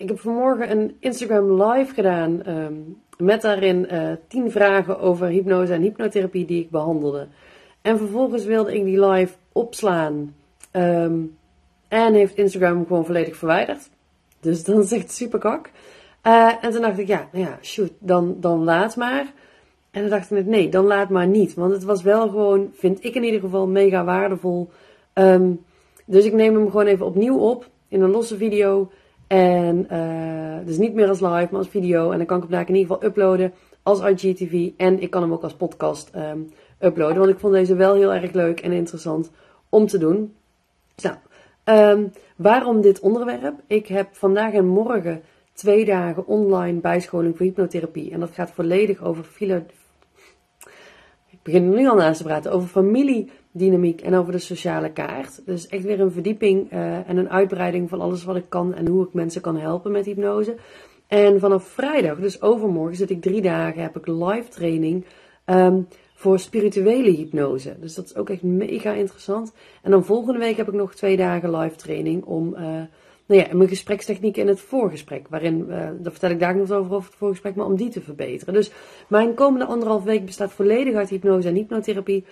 ik heb vanmorgen een Instagram live gedaan ehm, met daarin uh, 10 vragen over hypnose en hypnotherapie die ik behandelde. En vervolgens wilde ik die live opslaan. Ehm, en heeft Instagram gewoon volledig verwijderd. Dus dan zegt het super en toen dacht ik, ja, nou ja, shoot, dan, dan laat maar. En dan dacht ik nee, dan laat maar niet. Want het was wel gewoon, vind ik in ieder geval, mega waardevol. Um, dus ik neem hem gewoon even opnieuw op in een losse video. En uh, dus niet meer als live, maar als video. En dan kan ik hem daar in ieder geval uploaden als IGTV. En ik kan hem ook als podcast um, uploaden. Want ik vond deze wel heel erg leuk en interessant om te doen. Nou, waarom dit onderwerp? Ik heb vandaag en morgen twee dagen online bijscholing voor hypnotherapie. En dat gaat volledig over filo... Ik begin er nu al naast te praten. Over familiedynamiek en over de sociale kaart. Dus echt weer een verdieping uh, en een uitbreiding van alles wat ik kan en hoe ik mensen kan helpen met hypnose. En vanaf vrijdag, dus overmorgen, zit ik drie dagen, heb ik live training um, voor spirituele hypnose. Dus dat is ook echt mega interessant. En dan volgende week heb ik nog twee dagen live training om... Uh, nou ja, mijn gesprekstechniek in het voorgesprek. Waarin, uh, daar vertel ik daar nog over over het voorgesprek, maar om die te verbeteren. Dus mijn komende anderhalf week bestaat volledig uit hypnose en hypnotherapie.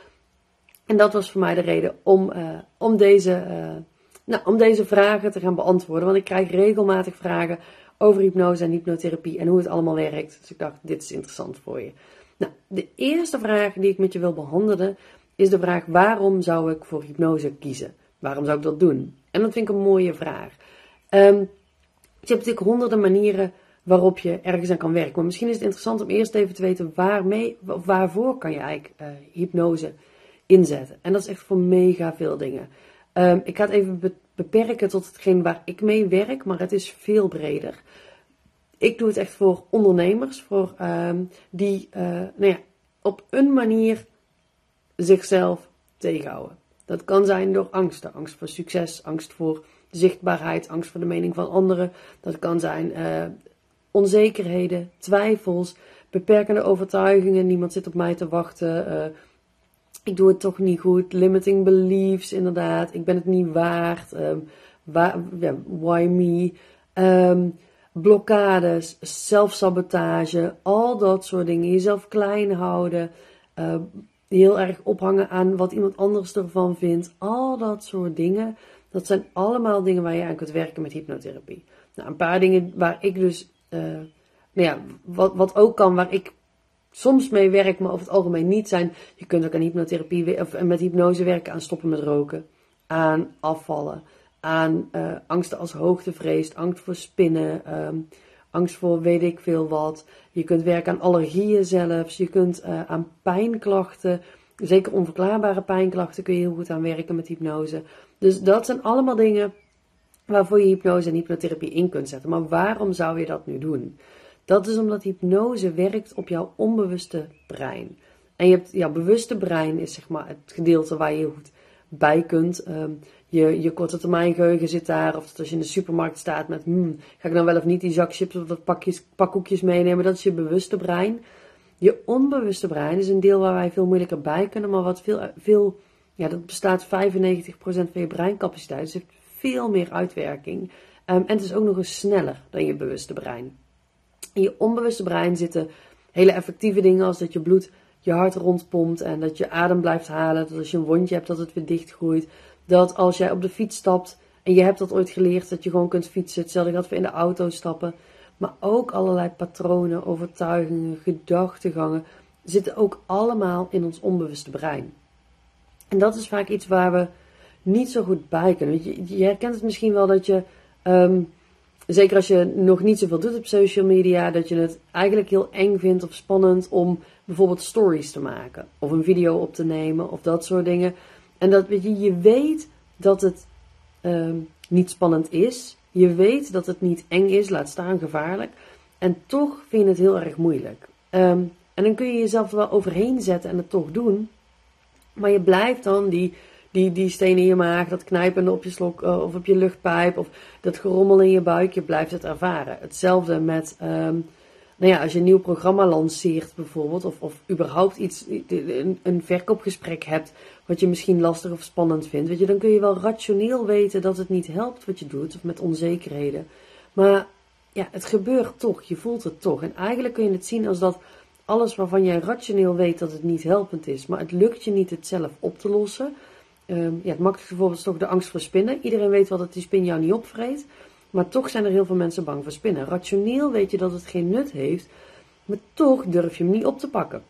En dat was voor mij de reden om, uh, om, deze, uh, nou, om deze vragen te gaan beantwoorden. Want ik krijg regelmatig vragen over hypnose en hypnotherapie en hoe het allemaal werkt. Dus ik dacht, dit is interessant voor je. Nou, de eerste vraag die ik met je wil behandelen is de vraag: waarom zou ik voor hypnose kiezen? Waarom zou ik dat doen? En dat vind ik een mooie vraag. Um, je hebt natuurlijk honderden manieren waarop je ergens aan kan werken. Maar misschien is het interessant om eerst even te weten waarmee, waarvoor kan je eigenlijk uh, hypnose inzetten. En dat is echt voor mega veel dingen. Um, ik ga het even be beperken tot hetgeen waar ik mee werk, maar het is veel breder. Ik doe het echt voor ondernemers, voor um, die uh, nou ja, op een manier zichzelf tegenhouden. Dat kan zijn door angsten, angst voor succes, angst voor zichtbaarheid, angst voor de mening van anderen. Dat kan zijn uh, onzekerheden, twijfels, beperkende overtuigingen. Niemand zit op mij te wachten. Uh, ik doe het toch niet goed. Limiting beliefs, inderdaad. Ik ben het niet waard. Wa ja, why me? Um, blokkades, zelfsabotage, al dat soort dingen. Jezelf klein houden. Uh, heel erg ophangen aan wat iemand anders ervan vindt. Al dat soort dingen. Dat zijn allemaal dingen waar je aan kunt werken met hypnotherapie. Nou, een paar dingen waar ik dus, uh, nou ja, wat, wat ook kan, waar ik soms mee werk, maar over het algemeen niet zijn. Je kunt ook aan hypnotherapie of met hypnose werken aan stoppen met roken, aan afvallen, aan uh, angsten als hoogtevrees, angst voor spinnen, um, angst voor weet ik veel wat. Je kunt werken aan allergieën zelfs, je kunt uh, aan pijnklachten, zeker onverklaarbare pijnklachten kun je heel goed aan werken met hypnose. Dus dat zijn allemaal dingen waarvoor je hypnose en hypnotherapie in kunt zetten. Maar waarom zou je dat nu doen? Dat is omdat hypnose werkt op jouw onbewuste brein. En je hebt jouw bewuste brein is zeg maar het gedeelte waar je goed bij kunt. Um, je, je korte termijn geheugen zit daar. Of dat als je in de supermarkt staat met, hmm, ga ik nou wel of niet die zak chips of dat pakjes, pakkoekjes meenemen. Dat is je bewuste brein. Je onbewuste brein is een deel waar wij veel moeilijker bij kunnen, maar wat veel, veel ja, dat bestaat 95% van je breincapaciteit. Dus het heeft veel meer uitwerking. Um, en het is ook nog eens sneller dan je bewuste brein. In je onbewuste brein zitten hele effectieve dingen als dat je bloed je hart rondpompt en dat je adem blijft halen. Dat als je een wondje hebt, dat het weer dichtgroeit. Dat als jij op de fiets stapt en je hebt dat ooit geleerd, dat je gewoon kunt fietsen. Hetzelfde geldt voor in de auto stappen. Maar ook allerlei patronen, overtuigingen, gedachtegangen zitten ook allemaal in ons onbewuste brein. En dat is vaak iets waar we niet zo goed bij kunnen. Je, je herkent het misschien wel dat je, um, zeker als je nog niet zoveel doet op social media, dat je het eigenlijk heel eng vindt of spannend om bijvoorbeeld stories te maken. Of een video op te nemen of dat soort dingen. En dat weet je, je weet dat het um, niet spannend is. Je weet dat het niet eng is, laat staan gevaarlijk. En toch vind je het heel erg moeilijk. Um, en dan kun je jezelf er wel overheen zetten en het toch doen. Maar je blijft dan die, die, die steen in je maag, dat knijpen op je slok uh, of op je luchtpijp of dat gerommel in je buik, je blijft het ervaren. Hetzelfde met, um, nou ja, als je een nieuw programma lanceert bijvoorbeeld, of, of überhaupt iets, een, een verkoopgesprek hebt, wat je misschien lastig of spannend vindt, weet je, dan kun je wel rationeel weten dat het niet helpt wat je doet, of met onzekerheden. Maar ja, het gebeurt toch. Je voelt het toch. En eigenlijk kun je het zien als dat alles waarvan jij rationeel weet dat het niet helpend is, maar het lukt je niet het zelf op te lossen. Um, ja, het makkelijkste voorbeeld is toch de angst voor spinnen. Iedereen weet wel dat die spin jou niet opvreet. Maar toch zijn er heel veel mensen bang voor spinnen. Rationeel weet je dat het geen nut heeft, maar toch durf je hem niet op te pakken.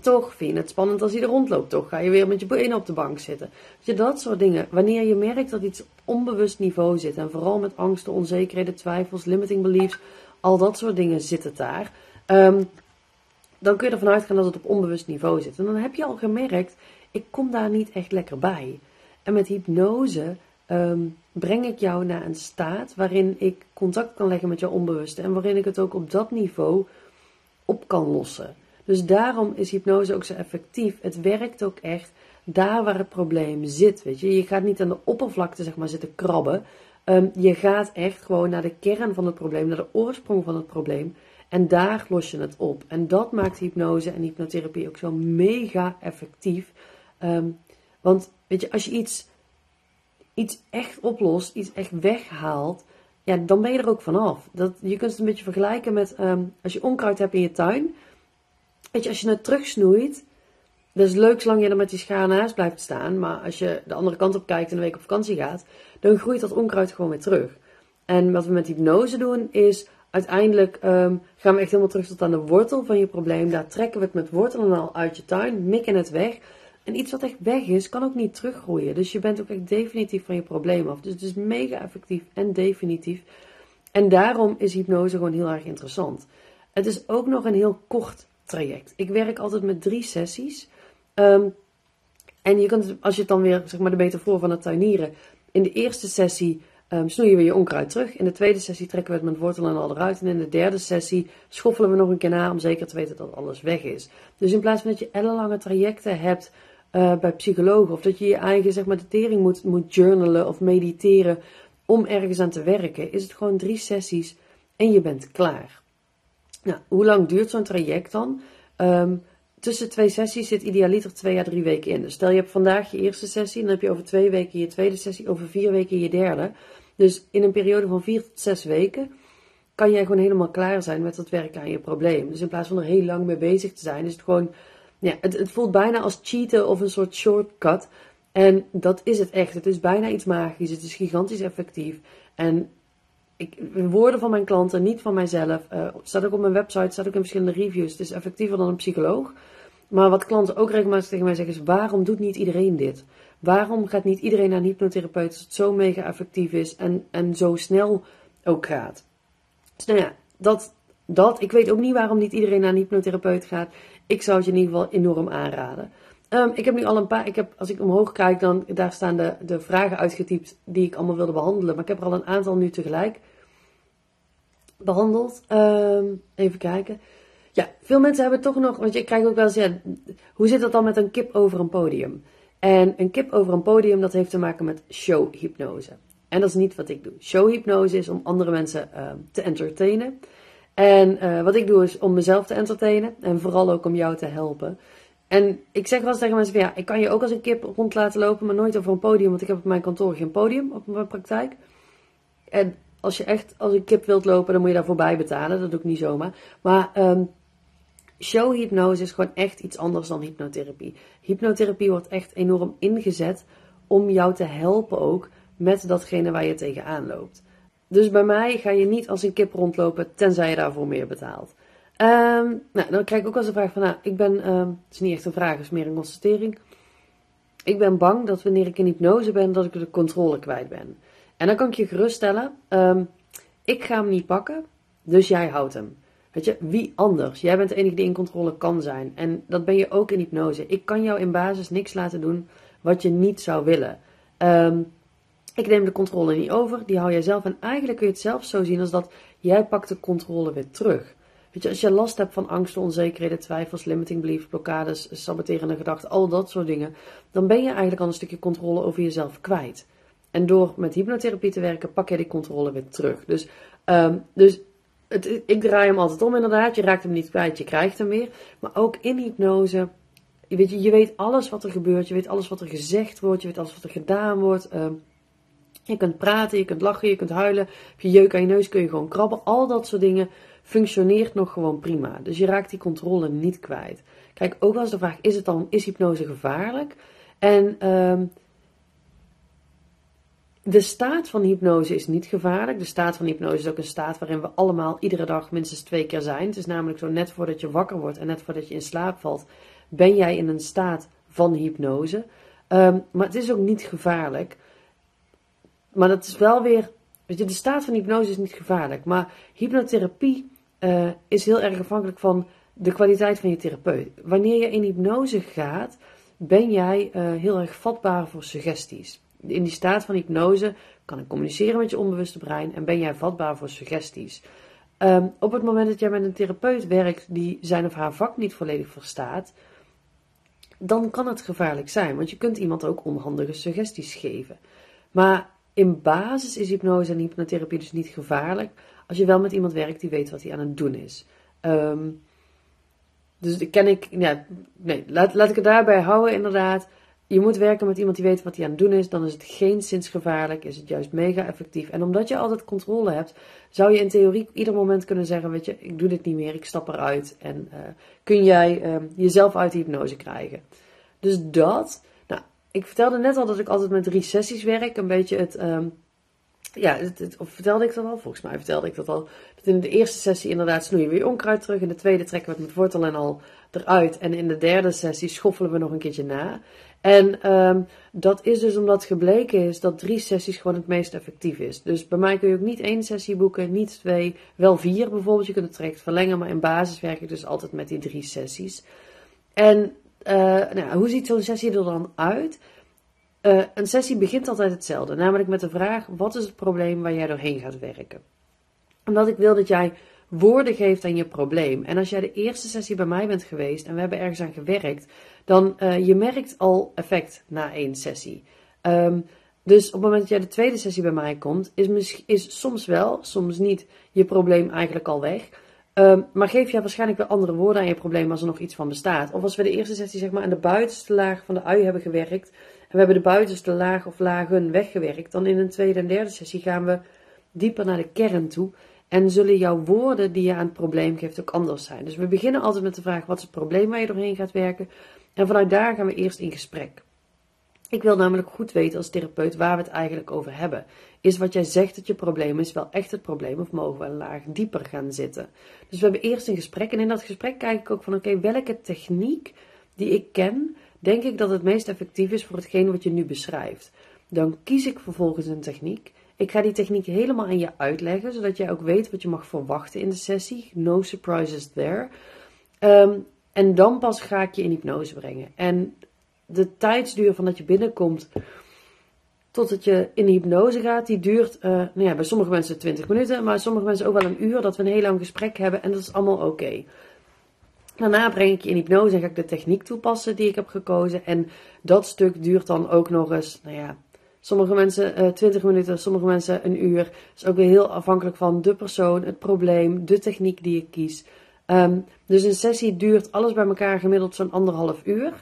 Toch vind je het spannend als hij er rondloopt. Toch ga je weer met je benen op de bank zitten. Je, dat soort dingen. Wanneer je merkt dat iets op onbewust niveau zit. En vooral met angsten, onzekerheden, twijfels, limiting beliefs. Al dat soort dingen zitten daar. Um, dan kun je ervan uitgaan dat het op onbewust niveau zit. En dan heb je al gemerkt, ik kom daar niet echt lekker bij. En met hypnose Ehm, breng ik jou naar een staat waarin ik contact kan leggen met jouw onbewuste en waarin ik het ook op dat niveau op kan lossen. Dus daarom is hypnose ook zo effectief. Het werkt ook echt daar waar het probleem zit. Weet je, je gaat niet aan de oppervlakte zeg maar zitten krabben. Ehm, je gaat echt gewoon naar de kern van het probleem, naar de oorsprong van het probleem. En daar los je het op. En dat maakt hypnose en hypnotherapie ook zo mega effectief. Ehm, want weet je, als je iets iets echt oplost, iets echt weghaalt, ja, dan ben je er ook vanaf. Dat, je kunt het een beetje vergelijken met ehm, als je onkruid hebt in je tuin. Weet je, als je het terugsnoeit, dat is leuk zolang je er met die schaar naast blijft staan. Maar als je de andere kant op kijkt en een week op vakantie gaat, dan groeit dat onkruid gewoon weer terug. En wat we met hypnose doen, is uiteindelijk um, gaan we echt helemaal terug tot aan de wortel van je probleem. Daar trekken we het met wortel en al uit je tuin, mikken het weg. En iets wat echt weg is, kan ook niet teruggroeien. Dus je bent ook echt definitief van je probleem af. Dus het is mega effectief en definitief. En daarom is hypnose gewoon heel erg interessant. Het is ook nog een heel kort traject. Ik werk altijd met drie sessies. Um, en je kunt, als je het dan weer, zeg maar, de beter voor van het tuinieren. In de eerste sessie um, snoeien we je onkruid terug. In de tweede sessie trekken we het met wortel en al eruit. En in de derde sessie schoffelen we nog een keer na om zeker te weten dat alles weg is. Dus in plaats van dat je ellenlange trajecten hebt uh, bij psychologen. Of dat je je eigen zeg maar, tering moet, moet journalen of mediteren om ergens aan te werken. Is het gewoon drie sessies en je bent klaar. Nou, hoe lang duurt zo'n traject dan? Um, tussen twee sessies zit idealiter twee à drie weken in. Dus stel je hebt vandaag je eerste sessie, dan heb je over twee weken je tweede sessie, over vier weken je derde. Dus in een periode van vier tot zes weken kan jij gewoon helemaal klaar zijn met het werken aan je probleem. Dus in plaats van er heel lang mee bezig te zijn, is het gewoon ja, het, het voelt bijna als cheaten of een soort shortcut. En dat is het echt. Het is bijna iets magisch. Het is gigantisch effectief. En ik, woorden van mijn klanten, niet van mijzelf. Uh, staat ook op mijn website, staat ook in verschillende reviews. Het is effectiever dan een psycholoog. Maar wat klanten ook regelmatig tegen mij zeggen is: waarom doet niet iedereen dit? Waarom gaat niet iedereen naar een hypnotherapeut als het zo mega effectief is en, en zo snel ook gaat? Dus nou ja, dat, dat. Ik weet ook niet waarom niet iedereen naar een hypnotherapeut gaat. Ik zou het je in ieder geval enorm aanraden. Um, ik heb nu al een paar, ik heb, als ik omhoog kijk, dan daar staan de, de vragen uitgetypt die ik allemaal wilde behandelen. Maar ik heb er al een aantal nu tegelijk behandeld. Um, even kijken. Ja, veel mensen hebben toch nog, want je krijgt ook wel eens, hoe zit dat dan met een kip over een podium? En een kip over een podium, dat heeft te maken met showhypnose. En dat is niet wat ik doe. Showhypnose is om andere mensen uh, te entertainen. En uh, wat ik doe is om mezelf te entertainen en vooral ook om jou te helpen. En ik zeg wel eens tegen mensen van ja, ik kan je ook als een kip rond laten lopen, maar nooit over een podium, want ik heb op mijn kantoor geen podium op mijn praktijk. En als je echt als een kip wilt lopen, dan moet je daar voorbij betalen. Dat doe ik niet zomaar. Maar um, showhypnose is gewoon echt iets anders dan hypnotherapie. Hypnotherapie wordt echt enorm ingezet om jou te helpen ook met datgene waar je tegenaan loopt. Dus bij mij ga je niet als een kip rondlopen, tenzij je daarvoor meer betaalt. Um, nou, dan krijg ik ook wel eens de vraag van, nou, ik ben, um, het is niet echt een vraag, het is meer een constatering. Ik ben bang dat wanneer ik in hypnose ben, dat ik de controle kwijt ben. En dan kan ik je geruststellen, um, ik ga hem niet pakken, dus jij houdt hem. Weet je, wie anders? Jij bent de enige die in controle kan zijn. En dat ben je ook in hypnose. Ik kan jou in basis niks laten doen wat je niet zou willen. Ik neem de controle niet over, die hou jij zelf. En eigenlijk kun je het zelf zo zien als dat jij pakt de controle weer terug. Weet je, als je last hebt van angsten, onzekerheden, twijfels, limiting beliefs, blokkades, saboterende gedachten, al dat soort dingen, dan ben je eigenlijk al een stukje controle over jezelf kwijt. En door met hypnotherapie te werken, pak je die controle weer terug. Dus, um, dus het, ik draai hem altijd om inderdaad. Je raakt hem niet kwijt, je krijgt hem weer. Maar ook in hypnose, je weet, je weet alles wat er gebeurt, je weet alles wat er gezegd wordt, je weet alles wat er gedaan wordt. Um, Je kunt praten, je kunt lachen, je kunt huilen. Heb je jeuk aan je neus, kun je gewoon krabben. Al dat soort dingen functioneert nog gewoon prima. Dus je raakt die controle niet kwijt. Kijk, ook als de vraag, is het dan, is hypnose gevaarlijk? En um, de staat van hypnose is niet gevaarlijk. De staat van hypnose is ook een staat waarin we allemaal iedere dag minstens twee keer zijn. Het is namelijk zo net voordat je wakker wordt en net voordat je in slaap valt, ben jij in een staat van hypnose. Um, maar het is ook niet gevaarlijk. Maar dat is wel weer. Weet je, de staat van hypnose is niet gevaarlijk. Maar hypnotherapie uh, is heel erg afhankelijk van de kwaliteit van je therapeut. Wanneer je in hypnose gaat, ben jij uh, heel erg vatbaar voor suggesties. In die staat van hypnose kan ik communiceren met je onbewuste brein en ben jij vatbaar voor suggesties. Um, op het moment dat jij met een therapeut werkt die zijn of haar vak niet volledig verstaat, dan kan het gevaarlijk zijn, want je kunt iemand ook onhandige suggesties geven. Maar in basis is hypnose en hypnotherapie dus niet gevaarlijk als je wel met iemand werkt die weet wat hij aan het doen is. Um, dus ken ik, ja, nee, laat, laat ik het daarbij houden inderdaad. Je moet werken met iemand die weet wat hij aan het doen is. Dan is het geen sinds gevaarlijk, is het juist mega effectief. En omdat je altijd controle hebt, zou je in theorie ieder moment kunnen zeggen: Weet je, ik doe dit niet meer, ik stap eruit. En uh, kun jij uh, jezelf uit de hypnose krijgen. Dus dat. Ik vertelde net al dat ik altijd met drie sessies werk. Een beetje het. Um, ja, het, of vertelde ik dat al? Volgens mij vertelde ik dat al. Dat in de eerste sessie inderdaad snoeien we je onkruid terug. In de tweede trekken we het met wortel en al eruit. En in de derde sessie schoffelen we nog een keertje na. En um, dat is dus omdat gebleken is dat drie sessies gewoon het meest effectief is. Dus bij mij kun je ook niet één sessie boeken, niet twee, wel vier bijvoorbeeld. Je kunt het traject verlengen, maar in basis werk ik dus altijd met die drie sessies. En uh, nou, hoe ziet zo'n sessie er dan uit? Uh, een sessie begint altijd hetzelfde, namelijk met de vraag: wat is het probleem waar jij doorheen gaat werken? Omdat ik wil dat jij woorden geeft aan je probleem. En als jij de eerste sessie bij mij bent geweest en we hebben ergens aan gewerkt, dan uh, je merkt al effect na één sessie. Um, dus op het moment dat jij de tweede sessie bij mij komt, is, is soms wel, soms niet, je probleem eigenlijk al weg. Um, maar geef je waarschijnlijk weer andere woorden aan je probleem als er nog iets van bestaat. Of als we de eerste sessie zeg maar aan de buitenste laag van de ui hebben gewerkt. En we hebben de buitenste laag of lagen weggewerkt. Dan in een tweede en derde sessie gaan we dieper naar de kern toe. En zullen jouw woorden die je aan het probleem geeft ook anders zijn. Dus we beginnen altijd met de vraag: wat is het probleem waar je doorheen gaat werken? En vanuit daar gaan we eerst in gesprek. Ik wil namelijk goed weten als therapeut waar we het eigenlijk over hebben. Is wat jij zegt dat je probleem is wel echt het probleem of mogen we een laag dieper gaan zitten? Dus we hebben eerst een gesprek en in dat gesprek kijk ik ook van oké, welke techniek die ik ken, denk ik dat het meest effectief is voor hetgeen wat je nu beschrijft. Dan kies ik vervolgens een techniek. Ik ga die techniek helemaal aan je uitleggen, zodat jij ook weet wat je mag verwachten in de sessie. No surprises there. Um, en dan pas ga ik je in hypnose brengen. En de tijdsduur van dat je binnenkomt totdat je in hypnose gaat, die duurt uh, nou ja, bij sommige mensen 20 minuten, maar sommige mensen ook wel een uur, dat we een heel lang gesprek hebben en dat is allemaal oké. Daarna breng ik je in hypnose en ga ik de techniek toepassen die ik heb gekozen. En dat stuk duurt dan ook nog eens, nou ja, sommige mensen uh, eh, 20 minuten, sommige mensen een uur. Dat is ook weer heel afhankelijk van de persoon, het probleem, de techniek die ik kies. Um, dus een sessie duurt alles bij elkaar gemiddeld zo'n anderhalf uur.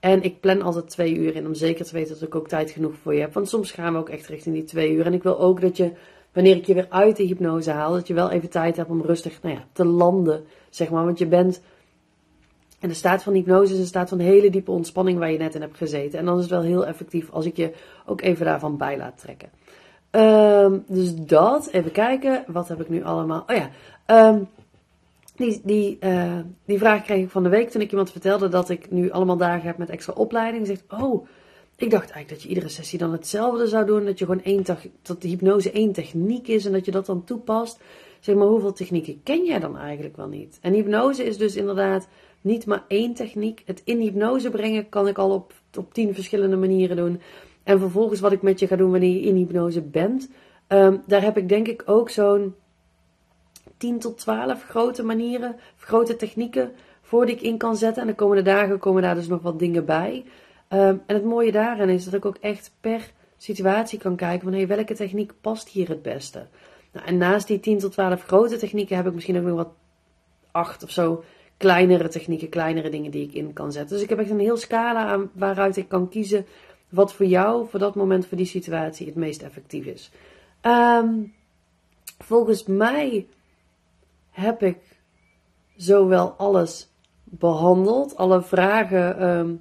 En ik plan altijd twee uur in om zeker te weten dat ik ook tijd genoeg voor je heb. Want soms gaan we ook echt richting die twee uur. En ik wil ook dat je, wanneer ik je weer uit de hypnose haal, dat je wel even tijd hebt om rustig nou ja, te landen, zeg maar. Want je bent en de staat van hypnose is een staat van hele diepe ontspanning waar je net in hebt gezeten. En dan is het wel heel effectief als ik je ook even daarvan bij laat trekken. Um, dus dat, even kijken. Wat heb ik nu allemaal? Oh ja, um, die, die, uh, die vraag kreeg ik van de week toen ik iemand vertelde dat ik nu allemaal dagen heb met extra opleiding. Zegt, oh, ik dacht eigenlijk dat je iedere sessie dan hetzelfde zou doen. Dat je gewoon één dat de hypnose één techniek is en dat je dat dan toepast. Zeg maar, hoeveel technieken ken jij dan eigenlijk wel niet? En hypnose is dus inderdaad niet maar één techniek. Het in hypnose brengen kan ik al op, op tien verschillende manieren doen. En vervolgens wat ik met je ga doen wanneer je in hypnose bent. Um, daar heb ik denk ik ook zo'n 10 tot 12 grote manieren, grote technieken voor die ik in kan zetten. En de komende dagen komen daar dus nog wat dingen bij. Um, en het mooie daarin is dat ik ook echt per situatie kan kijken van hey, welke techniek past hier het beste. Nou, en naast die 10 tot 12 grote technieken heb ik misschien ook nog wat 8 of zo kleinere technieken, kleinere dingen die ik in kan zetten. Dus ik heb echt een heel scala aan waaruit ik kan kiezen wat voor jou, voor dat moment, voor die situatie het meest effectief is. Ehm, volgens mij heb ik zowel alles behandeld, alle vragen ehm,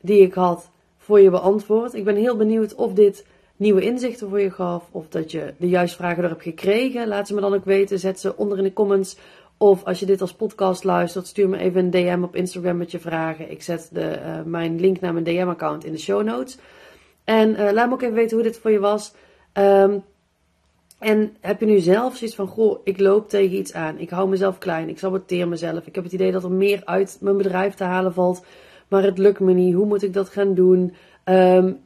die ik had voor je beantwoord. Ik ben heel benieuwd of dit nieuwe inzichten voor je gaf, of dat je de juiste vragen er hebt gekregen. Laat ze me dan ook weten, zet ze onder in de comments. Of als je dit als podcast luistert, stuur me even een DM op Instagram met je vragen. Ik zet de, eh, mijn link naar mijn DM-account in de show notes. En uh, laat me ook even weten hoe dit voor je was. Um, en heb je nu zelf zoiets van, goh, ik loop tegen iets aan. Ik hou mezelf klein. Ik saboteer mezelf. Ik heb het idee dat er meer uit mijn bedrijf te halen valt. Maar het lukt me niet. Hoe moet ik dat gaan doen? Um,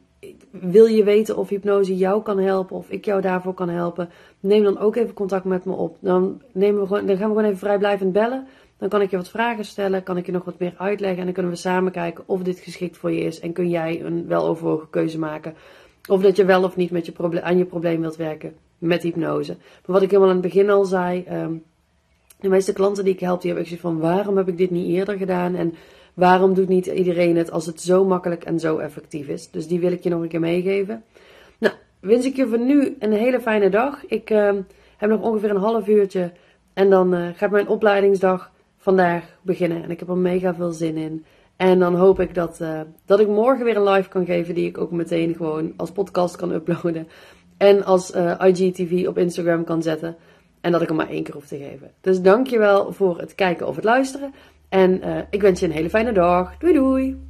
wil je weten of hypnose jou kan helpen? Of ik jou daarvoor kan helpen? Neem dan ook even contact met me op. Dan, nemen we gewoon, dan gaan we gewoon even vrijblijvend bellen. Dan kan ik je wat vragen stellen. Kan ik je nog wat meer uitleggen. En dan kunnen we samen kijken of dit geschikt voor je is. En kun jij een weloverwogen keuze maken. Of dat je wel of niet met je probleem, aan je probleem wilt werken met hypnose. Maar wat ik helemaal aan het begin al zei, um, de meeste klanten die ik help, die hebben ik van waarom heb ik dit niet eerder gedaan en waarom doet niet iedereen het als het zo makkelijk en zo effectief is. Dus die wil ik je nog een keer meegeven. Nou, wens ik je voor nu een hele fijne dag. Ik uh, heb nog ongeveer een half uurtje en dan uh, gaat mijn opleidingsdag vandaag beginnen en ik heb er mega veel zin in. En dan hoop ik dat, uh, dat ik morgen weer een live kan geven die ik ook meteen gewoon als podcast kan uploaden. En als uh, IGTV op Instagram kan zetten. En dat ik hem maar één keer hoef te geven. Dus dankjewel voor het kijken of het luisteren. En uh, ik wens je een hele fijne dag. Doei doei!